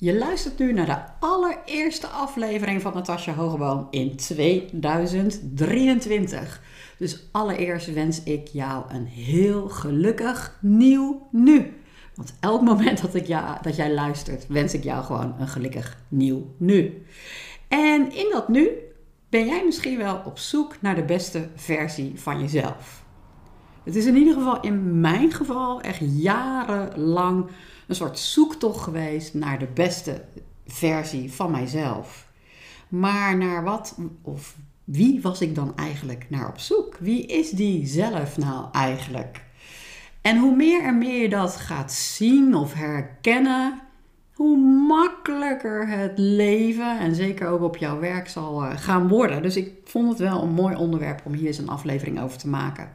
Je luistert nu naar de allereerste aflevering van Natasja Hogeboom in 2023. Dus allereerst wens ik jou een heel gelukkig nieuw nu. Want elk moment dat, ik ja, dat jij luistert, wens ik jou gewoon een gelukkig nieuw nu. En in dat nu ben jij misschien wel op zoek naar de beste versie van jezelf. Het is in ieder geval in mijn geval echt jarenlang een soort zoektocht geweest naar de beste versie van mijzelf. Maar naar wat of wie was ik dan eigenlijk naar op zoek? Wie is die zelf nou eigenlijk? En hoe meer en meer je dat gaat zien of herkennen, hoe makkelijker het leven en zeker ook op jouw werk zal eh, gaan worden. Dus ik vond het wel een mooi onderwerp om hier eens een aflevering over te maken.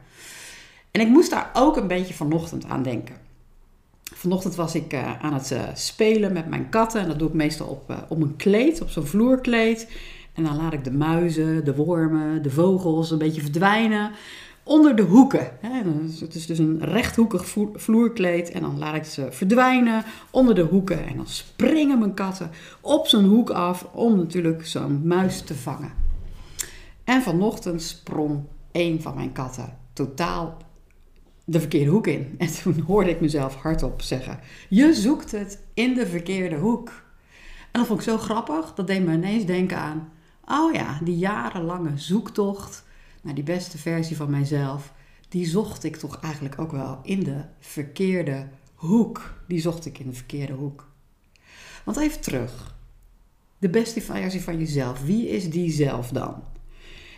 En ik moest daar ook een beetje vanochtend aan denken. Vanochtend was ik uh, aan het uh, spelen met mijn katten. En dat doe ik meestal op, uh, op een kleed, op zo'n vloerkleed. En dan laat ik de muizen, de wormen, de vogels een beetje verdwijnen onder de hoeken. Het is dus een rechthoekig vloerkleed en dan laat ik ze verdwijnen onder de hoeken. En dan springen mijn katten op zo'n hoek af om natuurlijk zo'n muis te vangen. En vanochtend sprong een van mijn katten totaal de verkeerde hoek in. En toen hoorde ik mezelf hardop zeggen: Je zoekt het in de verkeerde hoek. En dat vond ik zo grappig, dat deed me ineens denken aan: Oh ja, die jarenlange zoektocht naar die beste versie van mijzelf, die zocht ik toch eigenlijk ook wel in de verkeerde hoek. Die zocht ik in de verkeerde hoek. Want even terug. De beste versie van jezelf, wie is die zelf dan?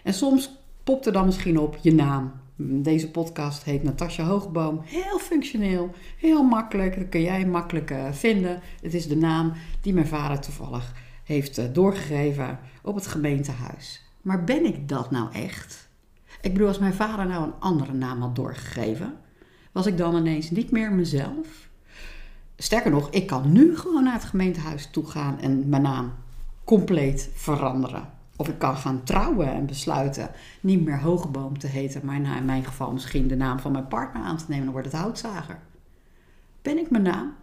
En soms popt er dan misschien op je naam, deze podcast heet Natasja Hoogboom. Heel functioneel, heel makkelijk. Dat kun jij makkelijk uh, vinden. Het is de naam die mijn vader toevallig heeft uh, doorgegeven op het gemeentehuis. Maar ben ik dat nou echt? Ik bedoel, als mijn vader nou een andere naam had doorgegeven, was ik dan ineens niet meer mezelf? Sterker nog, ik kan nu gewoon naar het gemeentehuis toe gaan en mijn naam compleet veranderen. Of ik kan gaan trouwen en besluiten niet meer Hogeboom te heten, maar nou in mijn geval misschien de naam van mijn partner aan te nemen, dan wordt het houtzager. Ben ik mijn naam?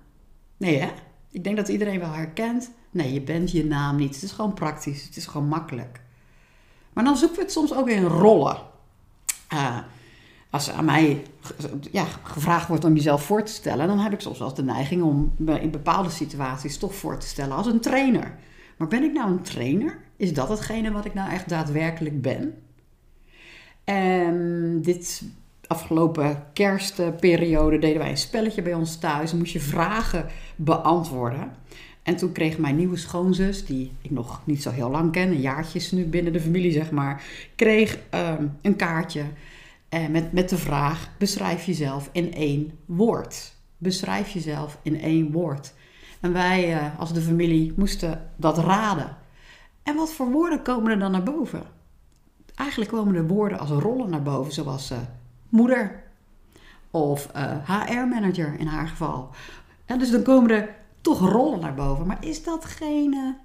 Nee hè? Ik denk dat iedereen wel herkent. Nee, je bent je naam niet. Het is gewoon praktisch. Het is gewoon makkelijk. Maar dan zoeken we het soms ook in rollen. Uh, als aan mij ja, gevraagd wordt om jezelf voor te stellen, dan heb ik soms wel de neiging om me in bepaalde situaties toch voor te stellen als een trainer. Maar ben ik nou een trainer? Is dat hetgene wat ik nou echt daadwerkelijk ben? En dit afgelopen kerstperiode deden wij een spelletje bij ons thuis. Moest je vragen beantwoorden. En toen kreeg mijn nieuwe schoonzus, die ik nog niet zo heel lang ken, een jaartje is nu binnen de familie zeg maar, kreeg um, een kaartje met, met de vraag: beschrijf jezelf in één woord. Beschrijf jezelf in één woord. En wij uh, als de familie moesten dat raden. En wat voor woorden komen er dan naar boven? Eigenlijk komen er woorden als rollen naar boven, zoals uh, moeder of HR-manager in haar geval. En dus dan komen er toch rollen naar boven. Maar is datgene,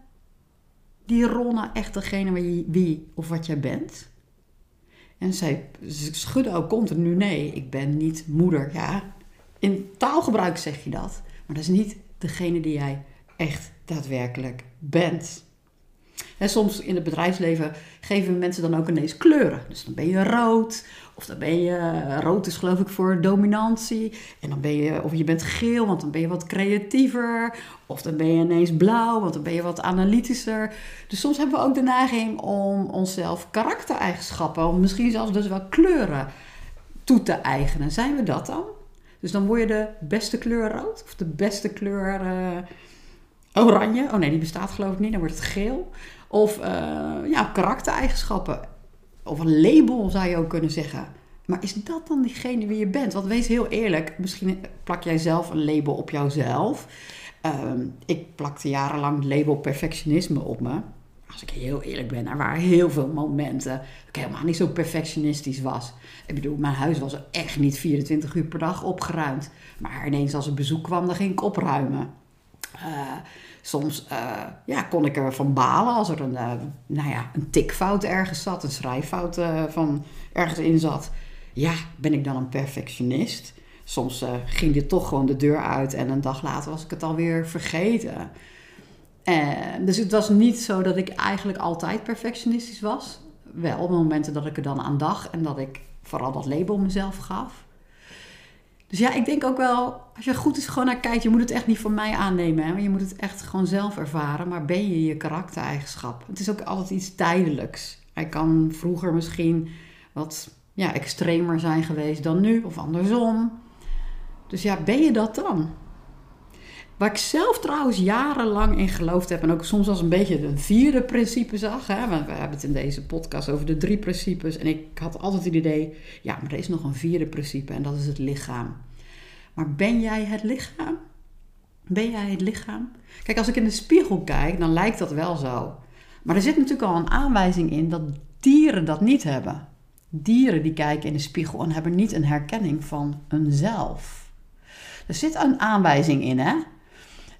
die rol nou echt degene wie, wie of wat jij bent? En zij schudde ook continu nee, ik ben niet moeder. Ja, in taalgebruik zeg je dat, maar dat is niet degene die jij echt daadwerkelijk bent. En soms in het bedrijfsleven geven mensen dan ook ineens kleuren. Dus dan ben je rood, of dan ben je, rood is geloof ik voor dominantie. En dan ben je, of je bent geel, want dan ben je wat creatiever. Of dan ben je ineens blauw, want dan ben je wat analytischer. Dus soms hebben we ook de neiging om onszelf karaktereigenschappen, of misschien zelfs dus wel kleuren toe te eigenen. Zijn we dat dan? Dus dan word je de beste kleur rood of de beste kleur uh, oranje. Oh nee, die bestaat geloof ik niet. Dan wordt het geel. Of uh, ja, karaktereigenschappen. Of een label zou je ook kunnen zeggen. Maar is dat dan diegene wie je bent? Want wees heel eerlijk, misschien plak jij zelf een label op jouzelf. Um, ik plakte jarenlang het label perfectionisme op me. Als ik heel eerlijk ben, er waren heel veel momenten dat ik helemaal niet zo perfectionistisch was. Ik bedoel, mijn huis was echt niet 24 uur per dag opgeruimd. Maar ineens als er bezoek kwam, dan ging ik opruimen. Uh, soms uh, ja, kon ik ervan balen als er een, uh, nou ja, een tikfout ergens zat, een schrijffout van ergens in zat. Ja, ben ik dan een perfectionist? Soms ging dit toch gewoon de deur uit en een dag later was ik het alweer vergeten. En, dus het was niet zo dat ik eigenlijk altijd perfectionistisch was. Wel op momenten dat ik er dan aan dacht en dat ik vooral dat label mezelf gaf. Dus ja, ik denk ook wel, als je goed is gewoon naar kijkt, je moet het echt niet van mij aannemen. Hè? Je moet het echt gewoon zelf ervaren. Maar ben je je karaktereigenschap? Het is ook altijd iets tijdelijks. Hij kan vroeger misschien wat ja, extremer zijn geweest dan nu, of andersom. Dus ja, ben je dat dan? Waar ik zelf trouwens jarenlang in geloofd heb en ook soms als een beetje een vierde principe zag. Hè? Want we hebben het in deze podcast over de drie principes. En ik had altijd het idee, ja, maar er is nog een vierde principe en dat is het lichaam. Maar ben jij het lichaam? Ben jij het lichaam? Kijk, als ik in de spiegel kijk, dan lijkt dat wel zo. Maar er zit natuurlijk al een aanwijzing in dat dieren dat niet hebben. Dieren die kijken in de spiegel en hebben niet een herkenning van hunzelf. Er zit een aanwijzing in, hè?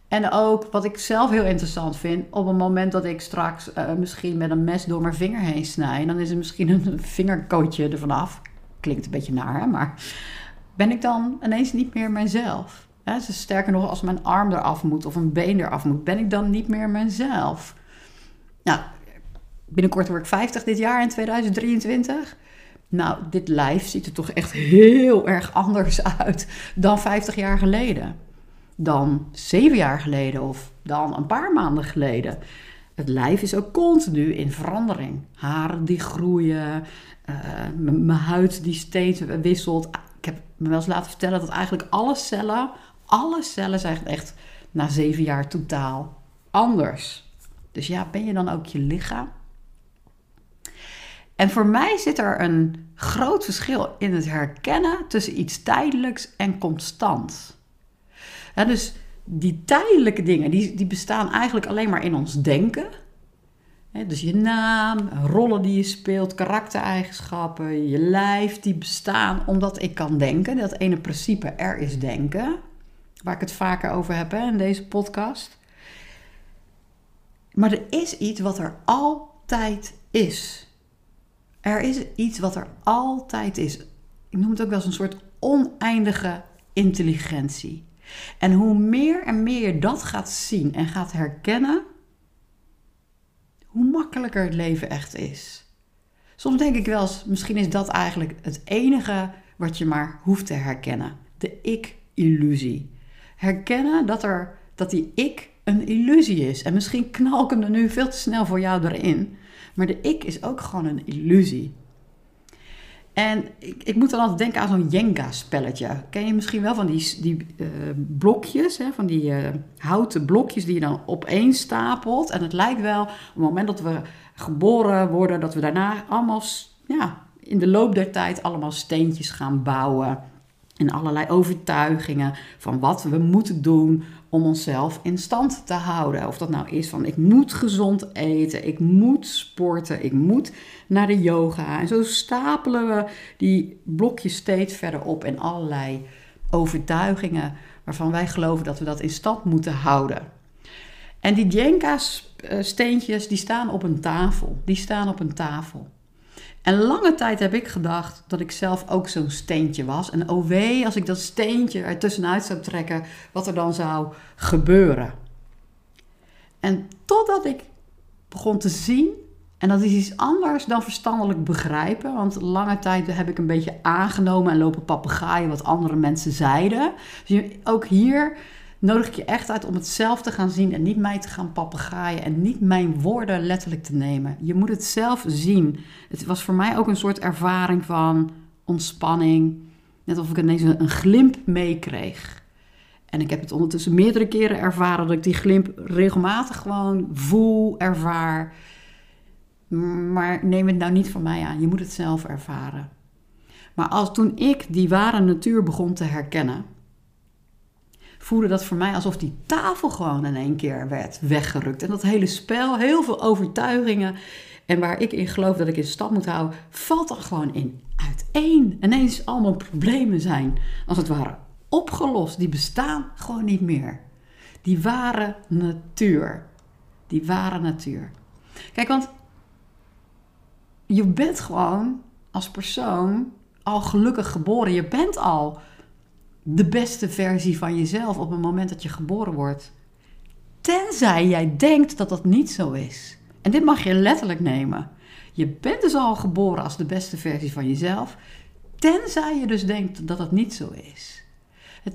En ook wat ik zelf heel interessant vind, op het moment dat ik straks uh, misschien met een mes door mijn vinger heen snij, dan is er misschien een vingerkootje er vanaf. Klinkt een beetje naar, hè? maar ben ik dan ineens niet meer mijzelf? Hè? Dus sterker nog, als mijn arm eraf moet of een been eraf moet, ben ik dan niet meer mijzelf? Nou, binnenkort word ik 50 dit jaar in 2023. Nou, dit lijf ziet er toch echt heel erg anders uit dan 50 jaar geleden dan zeven jaar geleden of dan een paar maanden geleden. Het lijf is ook continu in verandering. Haren die groeien, uh, mijn huid die steeds wisselt. Ik heb me wel eens laten vertellen dat eigenlijk alle cellen, alle cellen zijn echt na zeven jaar totaal anders. Dus ja, ben je dan ook je lichaam? En voor mij zit er een groot verschil in het herkennen tussen iets tijdelijks en constant dus die tijdelijke dingen, die, die bestaan eigenlijk alleen maar in ons denken. dus je naam, rollen die je speelt, karaktereigenschappen, je lijf, die bestaan omdat ik kan denken. Dat ene principe, er is denken, waar ik het vaker over heb in deze podcast. Maar er is iets wat er altijd is. Er is iets wat er altijd is. Ik noem het ook wel eens een soort oneindige intelligentie. En hoe meer en meer je dat gaat zien en gaat herkennen, hoe makkelijker het leven echt is. Soms denk ik wel eens, misschien is dat eigenlijk het enige wat je maar hoeft te herkennen. De ik-illusie. Herkennen dat, er, dat die ik een illusie is. En misschien knal ik er nu veel te snel voor jou erin. Maar de ik is ook gewoon een illusie. En ik, ik, moet dan altijd denken aan zo'n Jenga-spelletje. Ken je misschien wel van die, die uh, blokjes, hè? van die uh, houten blokjes die je dan opeen stapelt. En het lijkt wel, op het moment dat we geboren worden, dat we daarna allemaal, ja, in de loop der tijd allemaal steentjes gaan bouwen. En allerlei overtuigingen van wat we moeten doen om onszelf in stand te houden. Of dat nou is van ik moet gezond eten, ik moet sporten, ik moet naar de yoga. En zo stapelen we die blokjes steeds verder op in allerlei overtuigingen waarvan wij geloven dat we dat in stand moeten houden. En die Jenga-steentjes die staan op een tafel. Die staan op een tafel. En lange tijd heb ik gedacht dat ik zelf ook zo'n steentje was. En oh wee, als ik dat steentje er tussenuit zou trekken, wat er dan zou gebeuren. En totdat ik begon te zien, en dat is iets anders dan verstandelijk begrijpen, want lange tijd heb ik een beetje aangenomen en lopen papegaaien wat andere mensen zeiden. Dus ook hier nodig ik je echt uit om het zelf te gaan zien en niet mij te gaan papegaaien en niet mijn woorden letterlijk te nemen. Je moet het zelf zien. Het was voor mij ook een soort ervaring van ontspanning. Net of ik ineens een glimp meekreeg. En ik heb het ondertussen meerdere keren ervaren dat ik die glimp regelmatig gewoon voel, ervaar. Maar neem het nou niet van mij aan. Je moet het zelf ervaren. Maar als toen ik die ware natuur begon te herkennen, voelde dat voor mij alsof die tafel gewoon in één keer werd weggerukt. En dat hele spel, heel veel overtuigingen en waar ik in geloof dat ik in stand moet houden, valt dan gewoon in uiteen. Ineens allemaal problemen zijn, als het ware, opgelost. Die bestaan gewoon niet meer. Die ware natuur. Die ware natuur. Kijk, want je bent gewoon als persoon al gelukkig geboren. Je bent al de beste versie van jezelf op het moment dat je geboren wordt. Tenzij jij denkt dat dat niet zo is. En dit mag je letterlijk nemen. Je bent dus al geboren als de beste versie van jezelf. Tenzij je dus denkt dat dat niet zo is.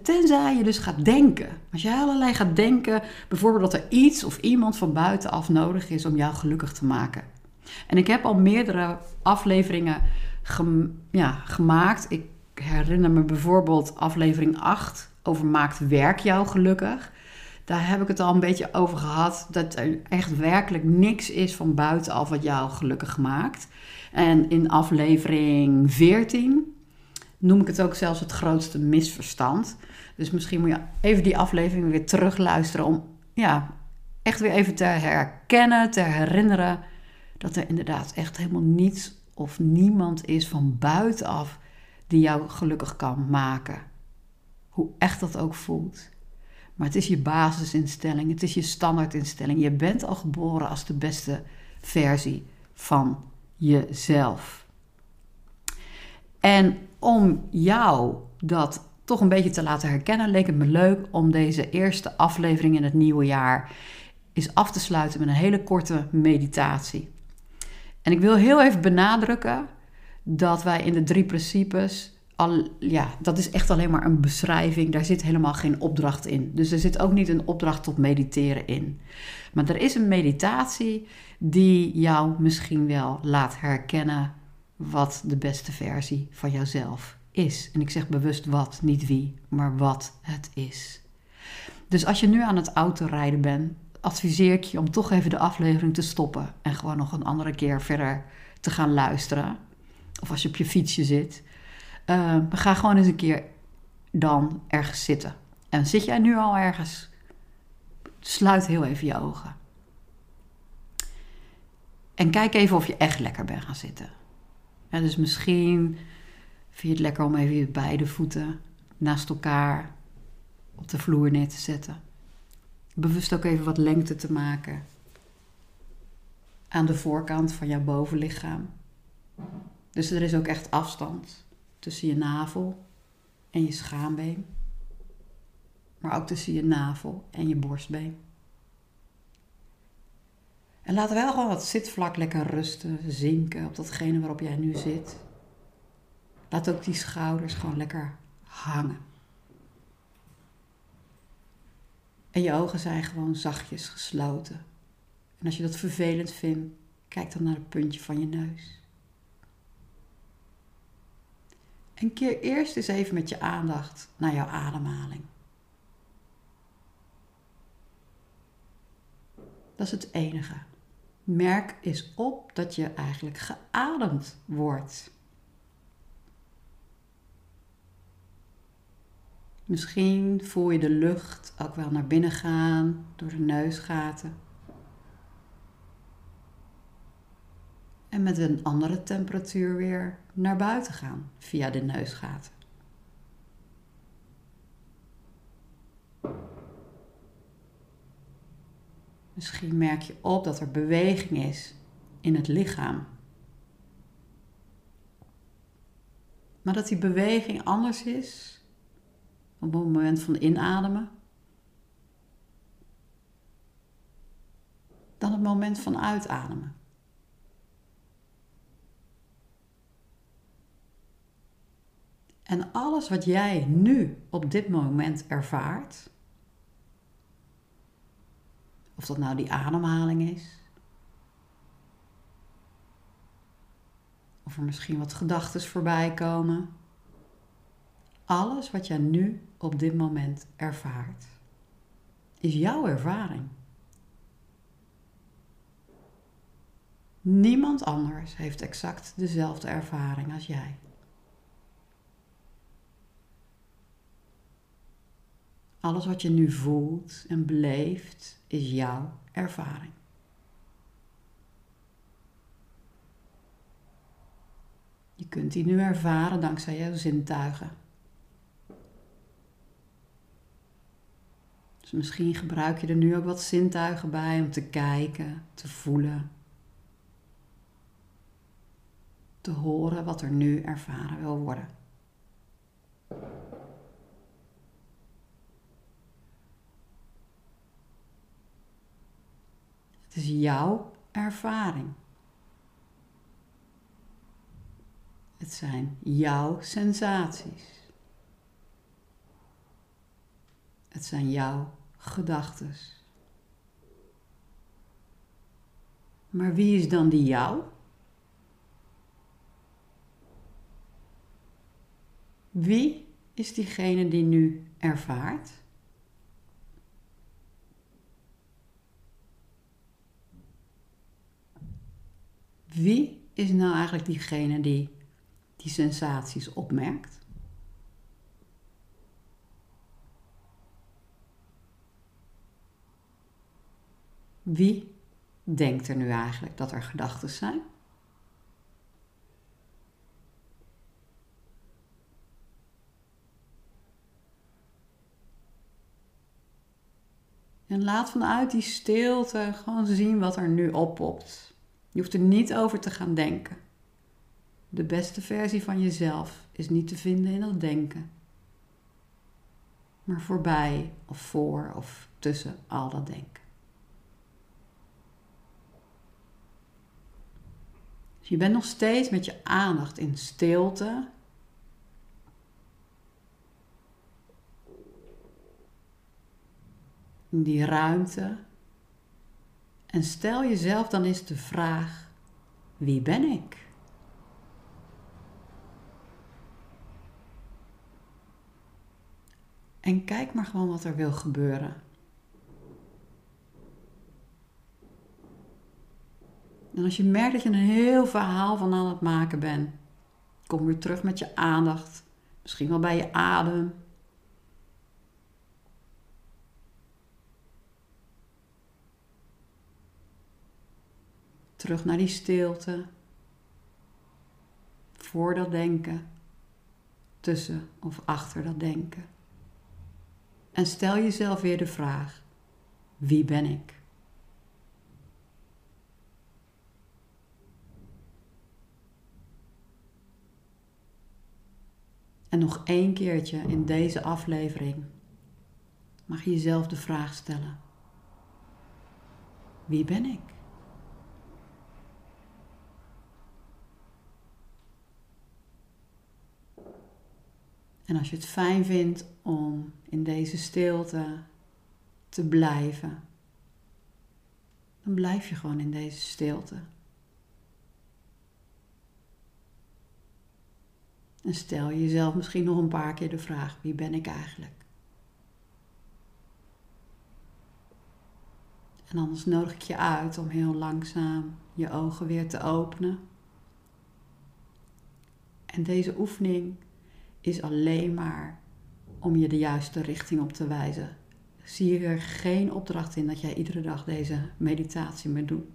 Tenzij je dus gaat denken. Als je allerlei gaat denken, bijvoorbeeld dat er iets of iemand van buitenaf nodig is om jou gelukkig te maken. En ik heb al meerdere afleveringen ja, gemaakt. Ik herinner me bijvoorbeeld aflevering 8 over maakt werk jou gelukkig. Daar heb ik het al een beetje over gehad. Dat er echt werkelijk niks is van buitenaf wat jou gelukkig maakt. En in aflevering 14 noem ik het ook zelfs het grootste misverstand. Dus misschien moet je even die aflevering weer terugluisteren om ja, echt weer even te herkennen, te herinneren dat er inderdaad echt helemaal niets of niemand is van buitenaf die jou gelukkig kan maken. Hoe echt dat ook voelt. Maar het is je basisinstelling, het is je standaardinstelling. Je bent al geboren als de beste versie van jezelf. En om jou dat toch een beetje te laten herkennen, leek het me leuk om deze eerste aflevering in het nieuwe jaar eens af te sluiten met een hele korte meditatie. En ik wil heel even benadrukken dat wij in de drie principes al, ja, dat is echt alleen maar een beschrijving. Daar zit helemaal geen opdracht in. Dus er zit ook niet een opdracht tot mediteren in. Maar er is een meditatie die jou misschien wel laat herkennen wat de beste versie van jouzelf is. En ik zeg bewust wat, niet wie, maar wat het is. Dus als je nu aan het autorijden bent, adviseer ik je om toch even de aflevering te stoppen en gewoon nog een andere keer verder te gaan luisteren. Of als je op je fietsje zit. Uh, ga gewoon eens een keer dan ergens zitten. En zit jij nu al ergens? Sluit heel even je ogen. En kijk even of je echt lekker bent gaan zitten. Dus misschien vind je het lekker om even je beide voeten naast elkaar op de vloer neer te zetten. Bewust ook even wat lengte te maken aan de voorkant van jouw bovenlichaam. Dus er is ook echt afstand tussen je navel en je schaambeen. Maar ook tussen je navel en je borstbeen. En laat wel gewoon dat zitvlak lekker rusten, zinken op datgene waarop jij nu zit. Laat ook die schouders gewoon lekker hangen. En je ogen zijn gewoon zachtjes gesloten. En als je dat vervelend vindt, kijk dan naar het puntje van je neus. En keer eerst eens even met je aandacht naar jouw ademhaling. Dat is het enige. Merk eens op dat je eigenlijk geademd wordt. Misschien voel je de lucht ook wel naar binnen gaan door de neusgaten. En met een andere temperatuur weer naar buiten gaan via de neusgaten. Misschien merk je op dat er beweging is in het lichaam. Maar dat die beweging anders is op het moment van inademen dan het moment van uitademen. En alles wat jij nu op dit moment ervaart, of dat nou die ademhaling is, of er misschien wat gedachten voorbij komen, alles wat jij nu op dit moment ervaart, is jouw ervaring. Niemand anders heeft exact dezelfde ervaring als jij. Alles wat je nu voelt en beleeft is jouw ervaring. Je kunt die nu ervaren dankzij jouw zintuigen. Dus misschien gebruik je er nu ook wat zintuigen bij om te kijken, te voelen, te horen wat er nu ervaren wil worden. Het is jouw ervaring. Het zijn jouw sensaties. Het zijn jouw gedachten. Maar wie is dan die jou? Wie is diegene die nu ervaart? Wie is nou eigenlijk diegene die die sensaties opmerkt? Wie denkt er nu eigenlijk dat er gedachten zijn? En laat vanuit die stilte gewoon zien wat er nu oppopt. Je hoeft er niet over te gaan denken. De beste versie van jezelf is niet te vinden in dat denken. Maar voorbij of voor of tussen al dat denken. Dus je bent nog steeds met je aandacht in stilte. In die ruimte. En stel jezelf dan eens de vraag: wie ben ik? En kijk maar gewoon wat er wil gebeuren. En als je merkt dat je een heel verhaal van aan het maken bent, kom weer terug met je aandacht. Misschien wel bij je adem. Terug naar die stilte. Voor dat denken. Tussen of achter dat denken. En stel jezelf weer de vraag: wie ben ik? En nog één keertje in deze aflevering mag je jezelf de vraag stellen: Wie ben ik? En als je het fijn vindt om in deze stilte te blijven, dan blijf je gewoon in deze stilte. En stel jezelf misschien nog een paar keer de vraag: wie ben ik eigenlijk? En anders nodig ik je uit om heel langzaam je ogen weer te openen. En deze oefening is alleen maar om je de juiste richting op te wijzen. Zie je er geen opdracht in dat jij iedere dag deze meditatie moet doen.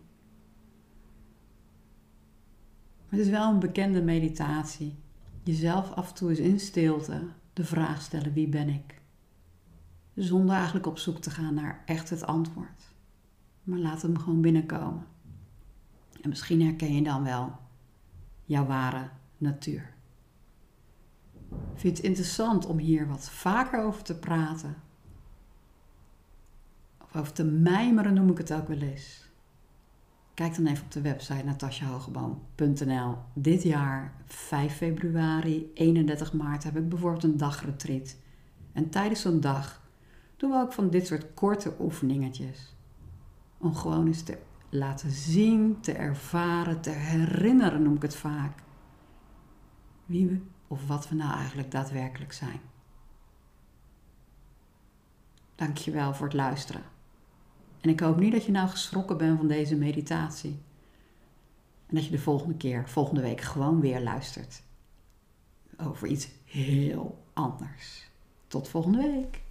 Het is wel een bekende meditatie jezelf af en toe eens in stilte de vraag stellen: wie ben ik? Zonder eigenlijk op zoek te gaan naar echt het antwoord. Maar laat hem gewoon binnenkomen. En misschien herken je dan wel jouw ware natuur. Vind je het interessant om hier wat vaker over te praten? Of over te mijmeren noem ik het ook wel eens. Kijk dan even op de website natasjahogeboom.nl. Dit jaar, 5 februari, 31 maart, heb ik bijvoorbeeld een dagretreat. En tijdens zo'n dag doen we ook van dit soort korte oefeningetjes. Om gewoon eens te laten zien, te ervaren, te herinneren, noem ik het vaak. Wie we of wat we nou eigenlijk daadwerkelijk zijn. Dankjewel voor het luisteren. En ik hoop niet dat je nou geschrokken bent van deze meditatie. En dat je de volgende keer, volgende week, gewoon weer luistert. Over iets heel anders. Tot volgende week.